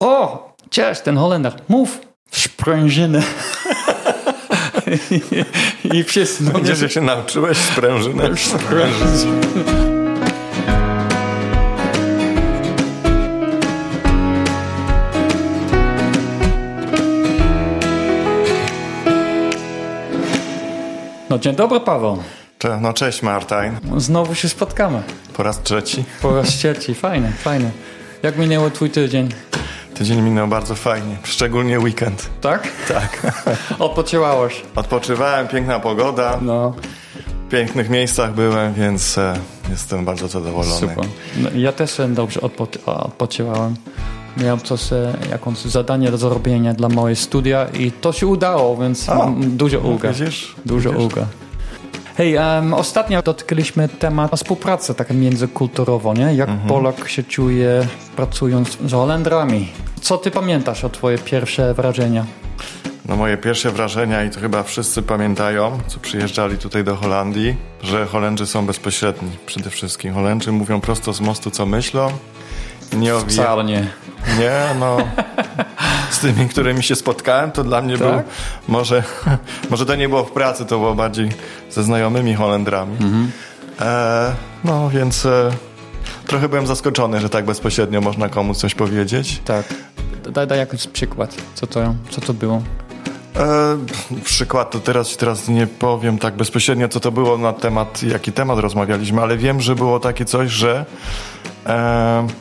O, cześć, ten Holender. Mów, sprężyny. I, I wszyscy... No, Gdzie się nauczyłeś sprężynę? Sprężyny. No dzień dobry, Paweł. Cze- No cześć Martin. Znowu się spotkamy. Po raz trzeci. Po raz trzeci. Fajne, fajne. Jak minęło twój tydzień? Tydzień minął bardzo fajnie, szczególnie weekend. Tak? Tak. Odpoczywałeś. Odpoczywałem, piękna pogoda, No, w pięknych miejscach byłem, więc e, jestem bardzo zadowolony. super. No, ja też e, dobrze odpo- odpoczywałem. Miałem coś, e, jakąś zadanie do zrobienia dla mojej studia i to się udało, więc A, mam dużo ulga. Widzisz? Dużo Widzisz? ulga. Hej, um, ostatnio dotknęliśmy temat współpracy tak międzykulturowo, nie? Jak Mhm. Polak się czuje pracując z Holendrami. Co ty pamiętasz o twoje pierwsze wrażenia? No moje pierwsze wrażenia i to chyba wszyscy pamiętają, co przyjeżdżali tutaj do Holandii, że Holendrzy są bezpośredni przede wszystkim. Holendrzy mówią prosto z mostu, co myślą. Nie owi... Wcale nie. Nie, no. Z tymi, którymi się spotkałem, to dla mnie Tak? był. Może, może to nie było w pracy, to było bardziej ze znajomymi Holendrami. Mhm. E, no więc e, trochę byłem zaskoczony, że tak bezpośrednio można komuś coś powiedzieć. Tak. Daj, daj jakiś przykład. Co to, co to było? E, przykład to teraz, teraz nie powiem tak bezpośrednio, co to było na temat, jaki temat rozmawialiśmy, ale wiem, że było takie coś, że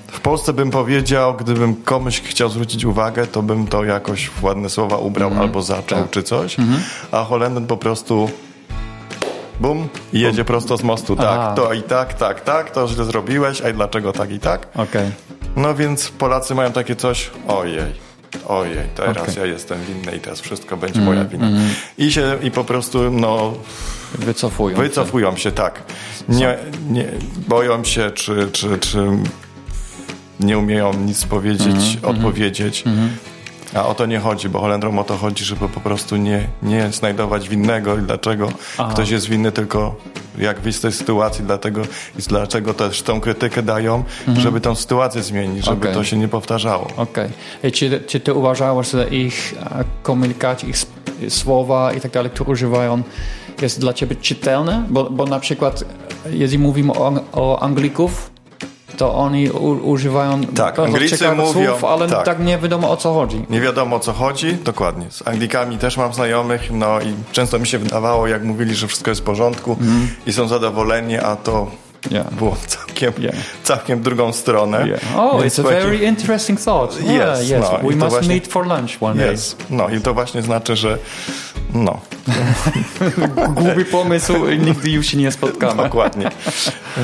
w Polsce bym powiedział, gdybym komuś chciał zwrócić uwagę, to bym to jakoś w ładne słowa ubrał albo zaczął, tak. czy coś, a Holender po prostu bum jedzie prosto z mostu. Tak, Aha. to i tak, tak, tak, to źle zrobiłeś, a i dlaczego tak i tak? Okej. No więc Polacy mają takie coś, ojej, ojej, teraz Okej. ja jestem winny i teraz wszystko będzie moja wina. I się, i po prostu, no, Wycofują. się. wycofują się, tak. Nie, nie, boją się, czy, czy, czy nie umieją nic powiedzieć, odpowiedzieć. A o to nie chodzi, bo Holendrom o to chodzi, żeby po prostu nie, nie znajdować winnego i dlaczego ktoś jest winny, tylko jak wyjść z tej sytuacji, dlatego i dlaczego też tą krytykę dają, żeby tą sytuację zmienić, żeby Okej. to się nie powtarzało. Okej. I Czy, czy ty uważasz, że ich e, komunikacja, ich słowa i tak dalej, które używają, jest dla ciebie czytelne? Bo, bo na przykład, jeśli mówimy o, o Anglików, to oni u, używają Tak, Anglicy mówią- słów, ale tak. tak. nie wiadomo o co chodzi. Nie wiadomo o co chodzi, dokładnie. Z Anglikami też mam znajomych, no i często mi się wydawało, jak mówili, że wszystko jest w porządku i są zadowoleni, a to Yeah. było całkiem, Yeah. całkiem drugą stronę. Yeah. Oh, Więc it's a very interesting thought. Yeah, Yes, yes. no, We must właśnie- meet for lunch one day. Jest. No i to właśnie znaczy, że no, Głupi pomysł, nigdy już się nie spotkamy. dokładnie.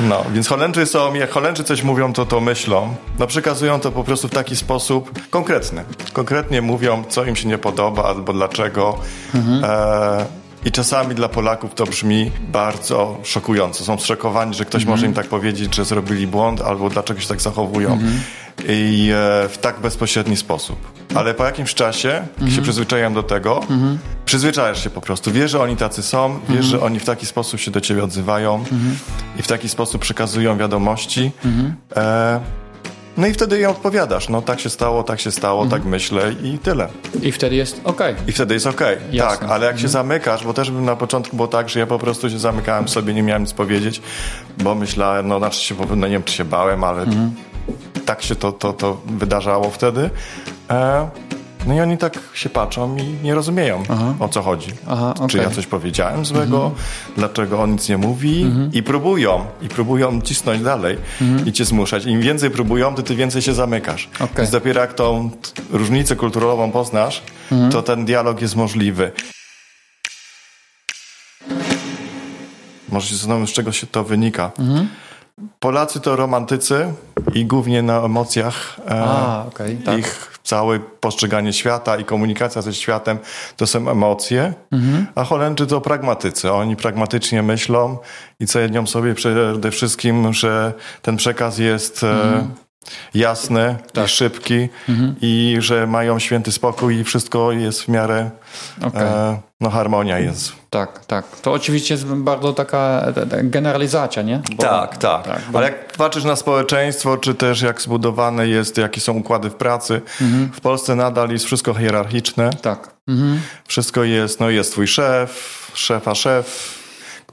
No, więc Holendrzy są, jak Holendrzy coś mówią, to to myślą. No przekazują to po prostu w taki sposób konkretny. Konkretnie mówią, co im się nie podoba, albo dlaczego. E, I czasami dla Polaków to brzmi bardzo szokująco. Są zszokowani, że ktoś może im tak powiedzieć, że zrobili błąd, albo dlaczego się tak zachowują. I e, w tak bezpośredni sposób. Ale po jakimś czasie, jak się przyzwyczajają do tego, przyzwyczajasz się po prostu. Wiesz, że oni tacy są, wiesz, że oni w taki sposób się do ciebie odzywają i w taki sposób przekazują wiadomości. E, no i wtedy im odpowiadasz. No tak się stało, tak się stało, tak myślę i tyle. I wtedy jest okej. I wtedy jest okej. Jasne. Tak, ale jak się zamykasz, bo też na początku było tak, że ja po prostu się zamykałem sobie, nie miałem nic powiedzieć, bo myślałem, no znaczy się, no nie wiem, czy się bałem, ale tak się to, to, to wydarzało wtedy. E, no i oni tak się patrzą i nie rozumieją, o co chodzi. Aha, Czy okej. ja coś powiedziałem złego, dlaczego on nic nie mówi i próbują, i próbują cisnąć dalej i cię zmuszać. Im więcej próbują, to ty więcej się zamykasz. Okej. Więc dopiero jak tą różnicę kulturową poznasz, to ten dialog jest możliwy. Może się zastanowić, z czego się to wynika. Polacy to romantycy i głównie na emocjach e, A, okej, tak. Całe postrzeganie świata i komunikacja ze światem to są emocje, a Holendrzy to pragmatycy. Oni pragmatycznie myślą i cenią sobie przede wszystkim, że ten przekaz jest e, jasny Tak. i szybki i że mają święty spokój i wszystko jest w miarę, Okej. e, no harmonia jest. Tak, tak. To oczywiście jest bardzo taka generalizacja, nie? Bo- tak, tak. tak, bo- Ale jak patrzysz na społeczeństwo, czy też jak zbudowane jest, jakie są układy w pracy, Mhm. w Polsce nadal jest wszystko hierarchiczne. Tak. Mhm. Wszystko jest, no jest twój szef, szefa szef,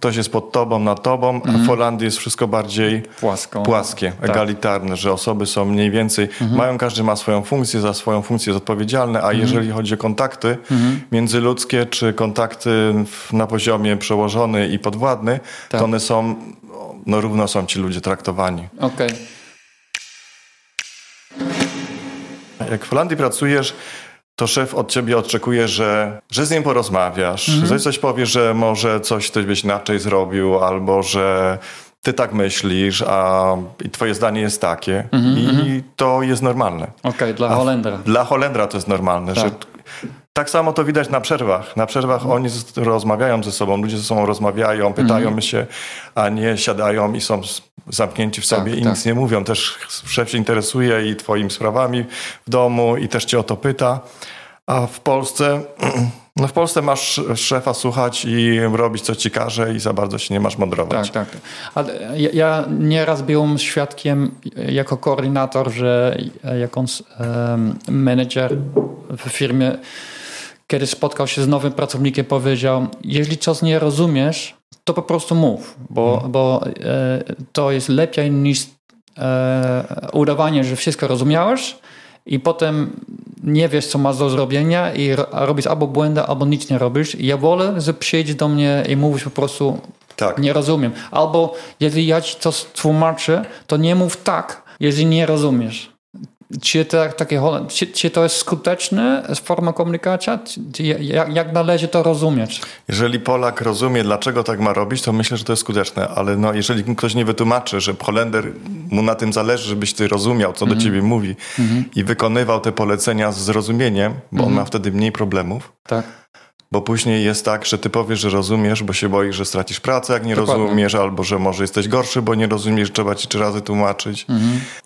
ktoś jest pod tobą, nad tobą, a w Holandii jest wszystko bardziej Płasko. płaskie, Tak. Mhm. egalitarne, że osoby są mniej więcej, mają, każdy ma swoją funkcję, za swoją funkcję jest odpowiedzialny, a jeżeli chodzi o kontakty Mhm. międzyludzkie, czy kontakty na poziomie przełożony i podwładny, Tak. to one są, no równo są ci ludzie traktowani. Okej. Jak w Holandii pracujesz, to szef od ciebie oczekuje, że, że z nim porozmawiasz, Mhm. że coś powiesz, że może coś ty byś inaczej zrobił, albo że ty tak myślisz, a i twoje zdanie jest takie. Mhm, I to jest normalne. Okej, dla Holendra. Dla Holendra to jest normalne, że Tak. tak samo to widać na przerwach. Na przerwach Mhm. oni rozmawiają ze sobą, ludzie ze sobą rozmawiają, pytają Mhm. się, a nie siadają i są zamknięci w sobie Tak, i tak. nic nie mówią. Też szef się interesuje i twoimi sprawami w domu i też cię o to pyta. A w Polsce, no w Polsce masz szefa słuchać i robić co ci każe i za bardzo się nie masz mądrować. Tak, tak. Ale ja, ja nieraz byłem świadkiem jako koordynator, że jakąś em, menedżer w firmie, kiedy spotkał się z nowym pracownikiem, powiedział: Jeśli coś nie rozumiesz, to po prostu mów, bo, bo e, to jest lepiej niż e, udawanie, że wszystko rozumiałeś. I potem nie wiesz, co masz do zrobienia i ro- robisz albo błędy, albo nic nie robisz. I ja wolę, że przyjdziesz do mnie i mówisz po prostu Tak. nie rozumiem. Albo jeżeli ja ci coś tłumaczę, to nie mów tak, jeżeli nie rozumiesz. Czy, to, takie, czy, czy to jest skuteczne forma komunikacji? Czy, jak, jak należy to rozumieć? Jeżeli Polak rozumie, dlaczego tak ma robić, to myślę, że to jest skuteczne, ale no, jeżeli ktoś nie wytłumaczy, że Holender mu na tym zależy, żebyś ty rozumiał, co do ciebie mówi i wykonywał te polecenia z zrozumieniem, bo on ma wtedy mniej problemów, Tak. Bo później jest tak, że ty powiesz, że rozumiesz, bo się boisz, że stracisz pracę, jak nie Dokładnie. rozumiesz, albo że może jesteś gorszy, bo nie rozumiesz, trzeba ci trzy razy tłumaczyć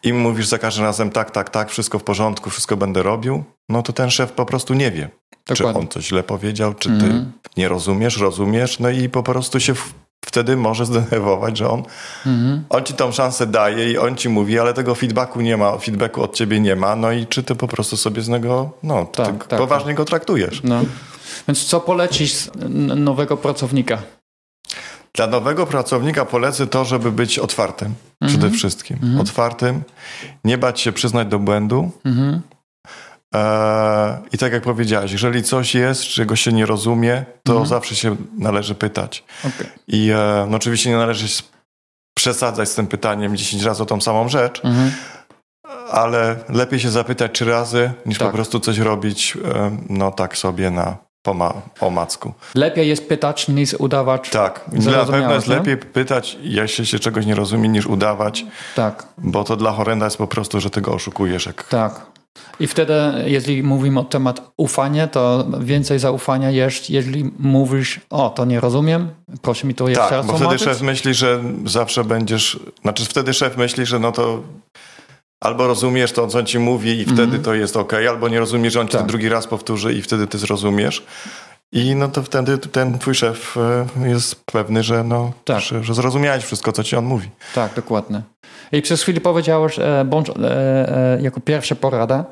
i mówisz za każdym razem tak, tak, tak, wszystko w porządku, wszystko będę robił, no to ten szef po prostu nie wie, czy Dokładnie. on coś źle powiedział, czy ty nie rozumiesz, rozumiesz, no i po prostu się wtedy może zdenerwować, że on, on ci tą szansę daje i on ci mówi, ale tego feedbacku nie ma, feedbacku od ciebie nie ma, no i czy ty po prostu sobie z niego, no, Tak, tak, poważnie go traktujesz. No. Więc co polecisz nowego pracownika? Dla nowego pracownika polecę to, żeby być otwartym przede wszystkim. Otwartym, nie bać się przyznać do błędu. Mhm. Eee, I tak jak powiedziałeś, jeżeli coś jest, czego się nie rozumie, to zawsze się należy pytać. Okej. I e, no oczywiście nie należy s- przesadzać z tym pytaniem 10 razy o tą samą rzecz, Mhm. ale lepiej się zapytać trzy razy, niż Tak. po prostu coś robić, e, no tak sobie na poma- omacku. Lepiej jest pytać niż udawać. Tak, na Zrozumiałeś, pewno jest nie? lepiej pytać, jeśli się czegoś nie rozumie, niż udawać, Tak. bo to dla horrenda jest po prostu, że ty go oszukujesz. Jak... Tak. I wtedy, jeżeli mówimy o temat ufania, to więcej zaufania jest, jeżeli mówisz, o, to nie rozumiem, proszę mi to jeszcze Tak, raz bo wtedy szef myśli, że zawsze będziesz, znaczy wtedy szef myśli, że no to albo rozumiesz to, co on ci mówi i wtedy to jest ok, albo nie rozumiesz, że on ci to Mhm. Tak. drugi raz powtórzy i wtedy ty zrozumiesz. I no to wtedy ten twój szef e, jest pewny, że no, Tak. że, że zrozumiałeś wszystko, co ci on mówi. Tak, dokładnie. I przez chwilę powiedziałeś, e, bądź e, jako pierwsza porada,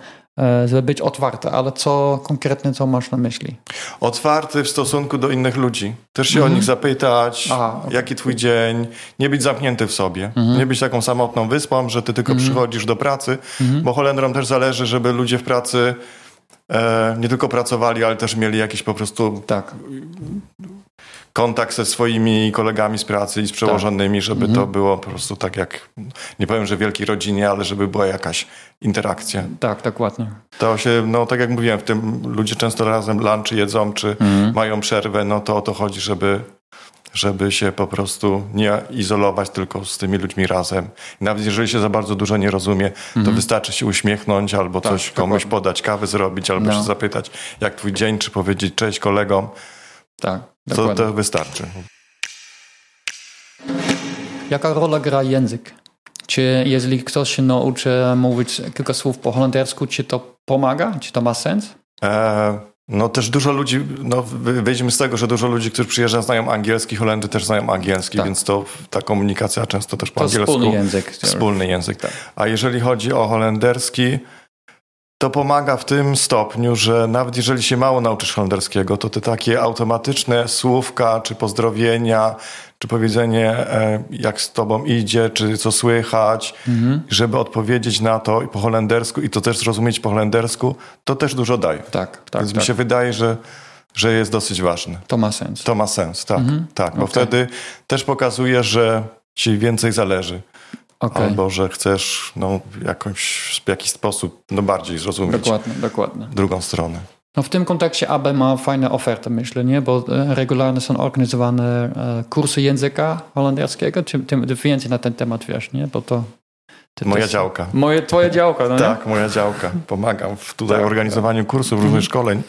żeby być otwarty, ale co konkretnie, co masz na myśli? Otwarty w stosunku do innych ludzi. Też się o nich zapytać, Mhm. Aha. Mhm. jaki twój dzień. Nie być zamknięty w sobie. Nie być taką samotną wyspą, że ty tylko przychodzisz do pracy, Mhm. bo Holendrom też zależy, żeby ludzie w pracy e, nie tylko pracowali, ale też mieli jakiś po prostu Tak, kontakt ze swoimi kolegami z pracy i z przełożonymi, żeby Mhm. to było po prostu tak jak, nie powiem, że w wielkiej rodzinie, ale żeby była jakaś interakcja. tak, dokładnie. To się, no tak jak mówiłem, w tym ludzie często razem lunch jedzą, czy Mhm. mają przerwę, no to o to chodzi, żeby, żeby się po prostu nie izolować tylko z tymi ludźmi razem. Nawet jeżeli się za bardzo dużo nie rozumie, to wystarczy się uśmiechnąć albo coś komuś Mhm. dokładnie. podać, kawę zrobić, albo No. się zapytać, jak twój dzień, czy powiedzieć cześć kolegom. Tak, To, dokładnie. to wystarczy. Jaka rola gra język Czy jeżeli ktoś się nauczy mówić kilka słów po holendersku, czy to pomaga? Czy to ma sens? E, no też dużo ludzi, no wyjdźmy z tego, że dużo ludzi, którzy przyjeżdżają znają angielski, Holendrzy też znają angielski, tak. więc to ta komunikacja często też po to angielsku. wspólny język. Wspólny język. Tak. A jeżeli chodzi o holenderski, to pomaga w tym stopniu, że nawet jeżeli się mało nauczysz holenderskiego, to te takie automatyczne słówka, czy pozdrowienia, czy powiedzenie, e, jak z tobą idzie, czy co słychać, mhm. żeby odpowiedzieć na to i po holendersku i to też zrozumieć po holendersku, to też dużo daje. Tak, tak. Więc tak. mi się wydaje, że, że jest dosyć ważne. To ma sens. To ma sens, tak. Mhm. tak bo okay. wtedy też pokazuje, że ci więcej zależy. Okay. Albo że chcesz no, jakoś, w jakiś sposób no, bardziej zrozumieć dokładnie, dokładnie. drugą stronę. No w tym kontekście AB ma fajne oferty, myślę, nie? bo e, regularnie są organizowane e, kursy języka holenderskiego. Ty, ty więcej na ten temat wiesz, nie? Bo to moja też... działka. Moje, twoja działka, no Tak, nie? moja działka. Pomagam w tutaj tak, organizowaniu tak. kursów, różnych szkoleń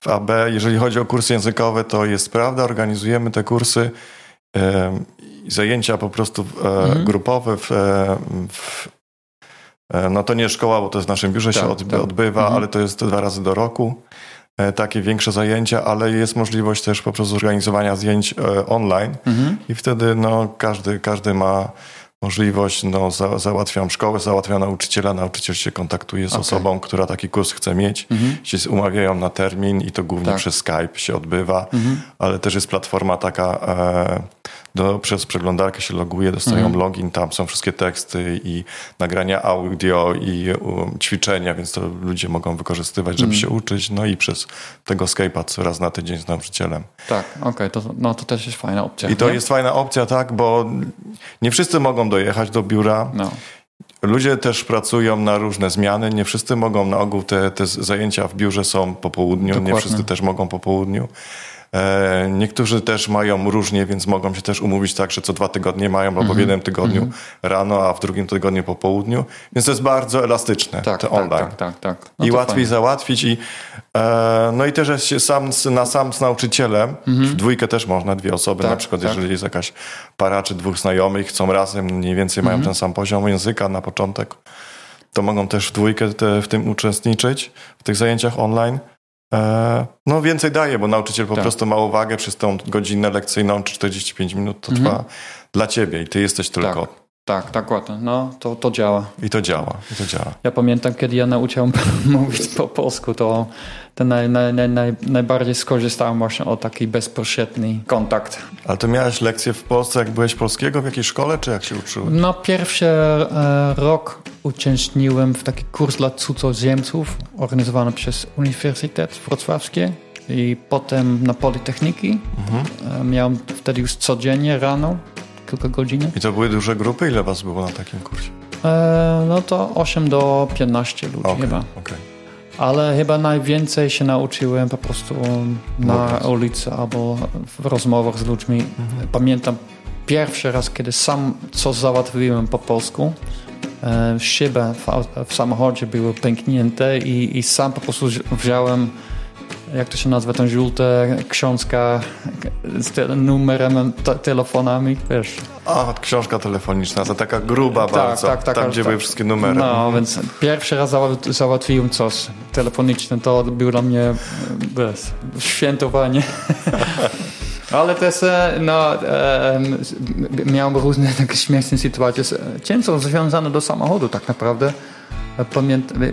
w AB. Jeżeli chodzi o kursy językowe, to jest prawda, organizujemy te kursy zajęcia po prostu e, mhm. grupowe w, e, w, e, no to nie szkoła, bo to jest w naszym biurze tak, się odby tak. odbywa, mhm. ale to jest dwa razy do roku. Takie większe zajęcia, ale jest możliwość też po prostu zorganizowania zdjęć online mhm. i wtedy no, każdy, każdy ma możliwość, no, za, załatwiam szkołę, załatwiam nauczyciela, nauczyciel się kontaktuje z okay. osobą, która taki kurs chce mieć, mhm. się umawiają na termin i to głównie tak. przez Skype się odbywa, mhm. ale też jest platforma taka... E, do, przez przeglądarkę się loguje, dostają mhm. login, tam są wszystkie teksty i nagrania audio i um, ćwiczenia, więc to ludzie mogą wykorzystywać, żeby mhm. się uczyć, no i przez tego Skype'a co raz na tydzień z nauczycielem. Tak, okej, okay, to, no, to też jest fajna opcja. I to nie? jest fajna opcja, tak, bo nie wszyscy mogą dojechać do biura. No. Ludzie też pracują na różne zmiany. Nie wszyscy mogą, na ogół te, te zajęcia w biurze są po południu, Dokładnie. nie wszyscy też mogą po południu. E, niektórzy też mają różnie, więc mogą się też umówić tak, że co dwa tygodnie mają, albo w mhm. jednym tygodniu mhm. rano, a w drugim tygodniu po południu. Więc to jest bardzo elastyczne, tak, te tak, online. Tak, tak, tak. No I łatwiej fajnie. załatwić. I, e, no i też jest sam, na sam z nauczycielem, mhm. w dwójkę też można, dwie osoby, tak, na przykład tak. jeżeli jest jakaś para czy dwóch znajomych, chcą razem, mniej więcej mają ten sam poziom języka na początek, to mogą też w dwójkę te, w tym uczestniczyć, w tych zajęciach online. E, no więcej daje, bo nauczyciel po tak. prostu ma uwagę przez tą godzinę lekcyjną czy 45 minut to mhm. trwa dla ciebie i ty jesteś tylko. Tak. Tak, dokładnie. No, to, to działa. I to działa, i to działa. Ja pamiętam, kiedy ja nauczyłem mówić po polsku, to, to naj, naj, naj, najbardziej skorzystałem właśnie o taki bezpośredni kontakt. Ale to miałeś lekcje w Polsce, jak byłeś polskiego w jakiejś szkole, czy jak się uczyłeś? No, pierwszy e, rok uczestniczyłem w taki kurs dla cudzoziemców organizowany przez Uniwersytet Wrocławski i potem na Politechniki. Mhm. E, miałem wtedy już codziennie rano kilka godzin. I to były duże grupy? Ile was było na takim kursie? E, no to 8 do 15 ludzi okay, chyba. Okay. Ale chyba najwięcej się nauczyłem po prostu na ulicy albo w rozmowach z ludźmi. Mhm. Pamiętam pierwszy raz, kiedy sam coś załatwiłem po polsku. E, szyby w, w samochodzie były pęknięte i, i sam po prostu wziąłem jak to się nazywa, ten żółte książka z te, numerem, te, telefonami, wiesz. A, książka telefoniczna, to taka gruba tak, bardzo, tak, tak, tam gdzie tak. były wszystkie numery. No, więc pierwszy raz załatwiłem coś telefoniczne, to było dla mnie wiesz, świętowanie. Ale też no, e, miałem różne takie śmieszne sytuacje, często związane do samochodu tak naprawdę. Pamiętam, e,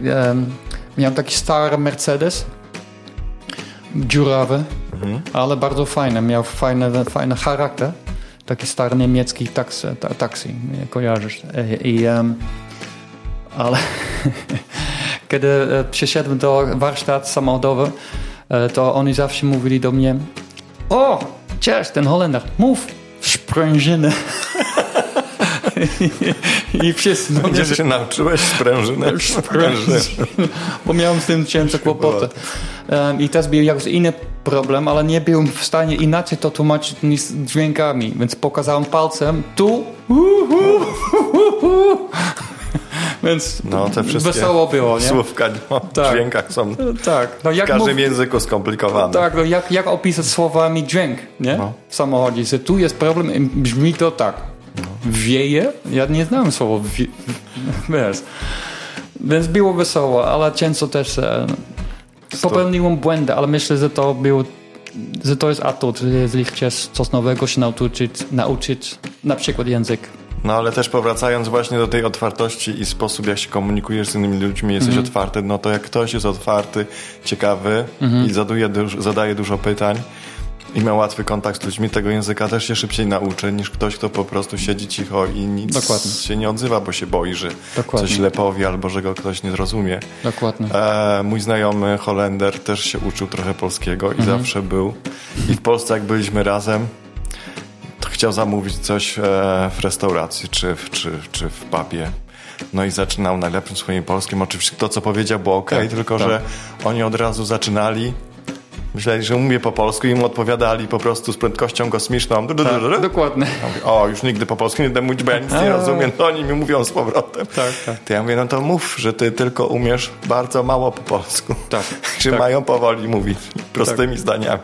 miałem taki stary Mercedes, dziurawy, mhm. ale bardzo fajne. Miał fajny, fajny charakter. Taki stary niemiecki taksi, ta, kojarzysz. I, um, ale kiedy e, przyszedłem do warsztatu samochodowy, e, to oni zawsze mówili do mnie o, cześć, ten Holender, mów sprężyny. I wszyscy... No, Gdzie się nauczyłeś sprężynę? Sprężynę. Bo miałem z tym ciężko kłopoty. Um, I też był jakiś inny problem, ale nie byłem w stanie inaczej to tłumaczyć niż dźwiękami, więc pokazałem palcem tu więc no, te wszystkie wesoło było, nie? Słówka no, tak. dźwiękach są tak. no, jak w każdym mów... języku skomplikowane. Tak, no jak, jak opisać słowami dźwięk nie? No. w samochodzie, że tu jest problem i brzmi to tak. Wieje. Ja nie znam słowa wie. Więc było wesoło, ale często też e, popełniłem błędy, ale myślę, że to był że to jest atut, że jeżeli chcesz coś nowego się nauczyć, nauczyć na przykład język. No ale też powracając właśnie do tej otwartości i sposób, jak się komunikujesz z innymi ludźmi, jesteś Mhm. otwarty, no to jak ktoś jest otwarty, ciekawy Mhm. i zaduje, duż- zadaje dużo pytań i ma łatwy kontakt z ludźmi, tego języka też się szybciej nauczy niż ktoś, kto po prostu siedzi cicho i nic Dokładnie. się nie odzywa, bo się boi, że Dokładnie. coś źle powie albo że go ktoś nie zrozumie. Dokładnie. E, mój znajomy Holender też się uczył trochę polskiego i Mhm. zawsze był. I w Polsce, jak byliśmy razem, to chciał zamówić coś e, w restauracji czy, w- czy, czy w pubie. No i zaczynał najlepszym swoim polskim. Oczywiście to, co powiedział, było ok, Tak, tylko tak. że oni od razu zaczynali. Myśleli, że umie po polsku i mu odpowiadali po prostu z prędkością kosmiczną. Tak, dokładnie. Ja mówię, o, już nigdy po polsku nie będę mówić, bo ja nic nie rozumiem. No oni mi mówią z powrotem. Tak, tak. To ja mówię, no to mów, że ty tylko umiesz bardzo mało po polsku. Tak, Że tak. mają powoli mówić prostymi zdaniami.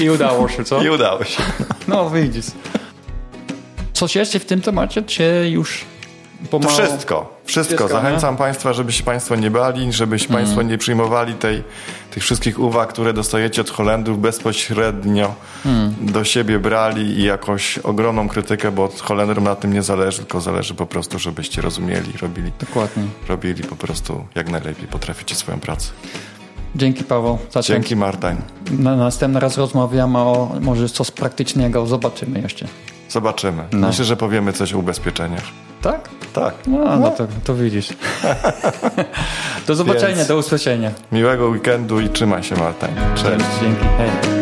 I udało się, co? I udało się. No widzisz. Coś jeszcze w tym temacie, czy już To pomału? wszystko, wszystko. Wszystko, Zachęcam Państwa, żebyście Państwo nie bali, żebyście Mhm. Państwo nie przyjmowali tej, tych wszystkich uwag, które dostajecie od Holendrów bezpośrednio Mhm. do siebie brali i jakąś ogromną krytykę, bo od Holendrom na tym nie zależy, tylko zależy po prostu, żebyście rozumieli, robili, Dokładnie. robili po prostu jak najlepiej potraficie swoją pracę. Dzięki Paweł. za ten- Dzięki Martań. Na następny raz rozmawiamy o może coś praktycznego. Zobaczymy jeszcze. Zobaczymy. No. Myślę, że powiemy coś o ubezpieczeniach. Tak? Tak. No, no to, to widzisz. do zobaczenia, Więc- do usłyszenia. Miłego weekendu i trzymaj się Martań. Cześć. Dzięki. Hej.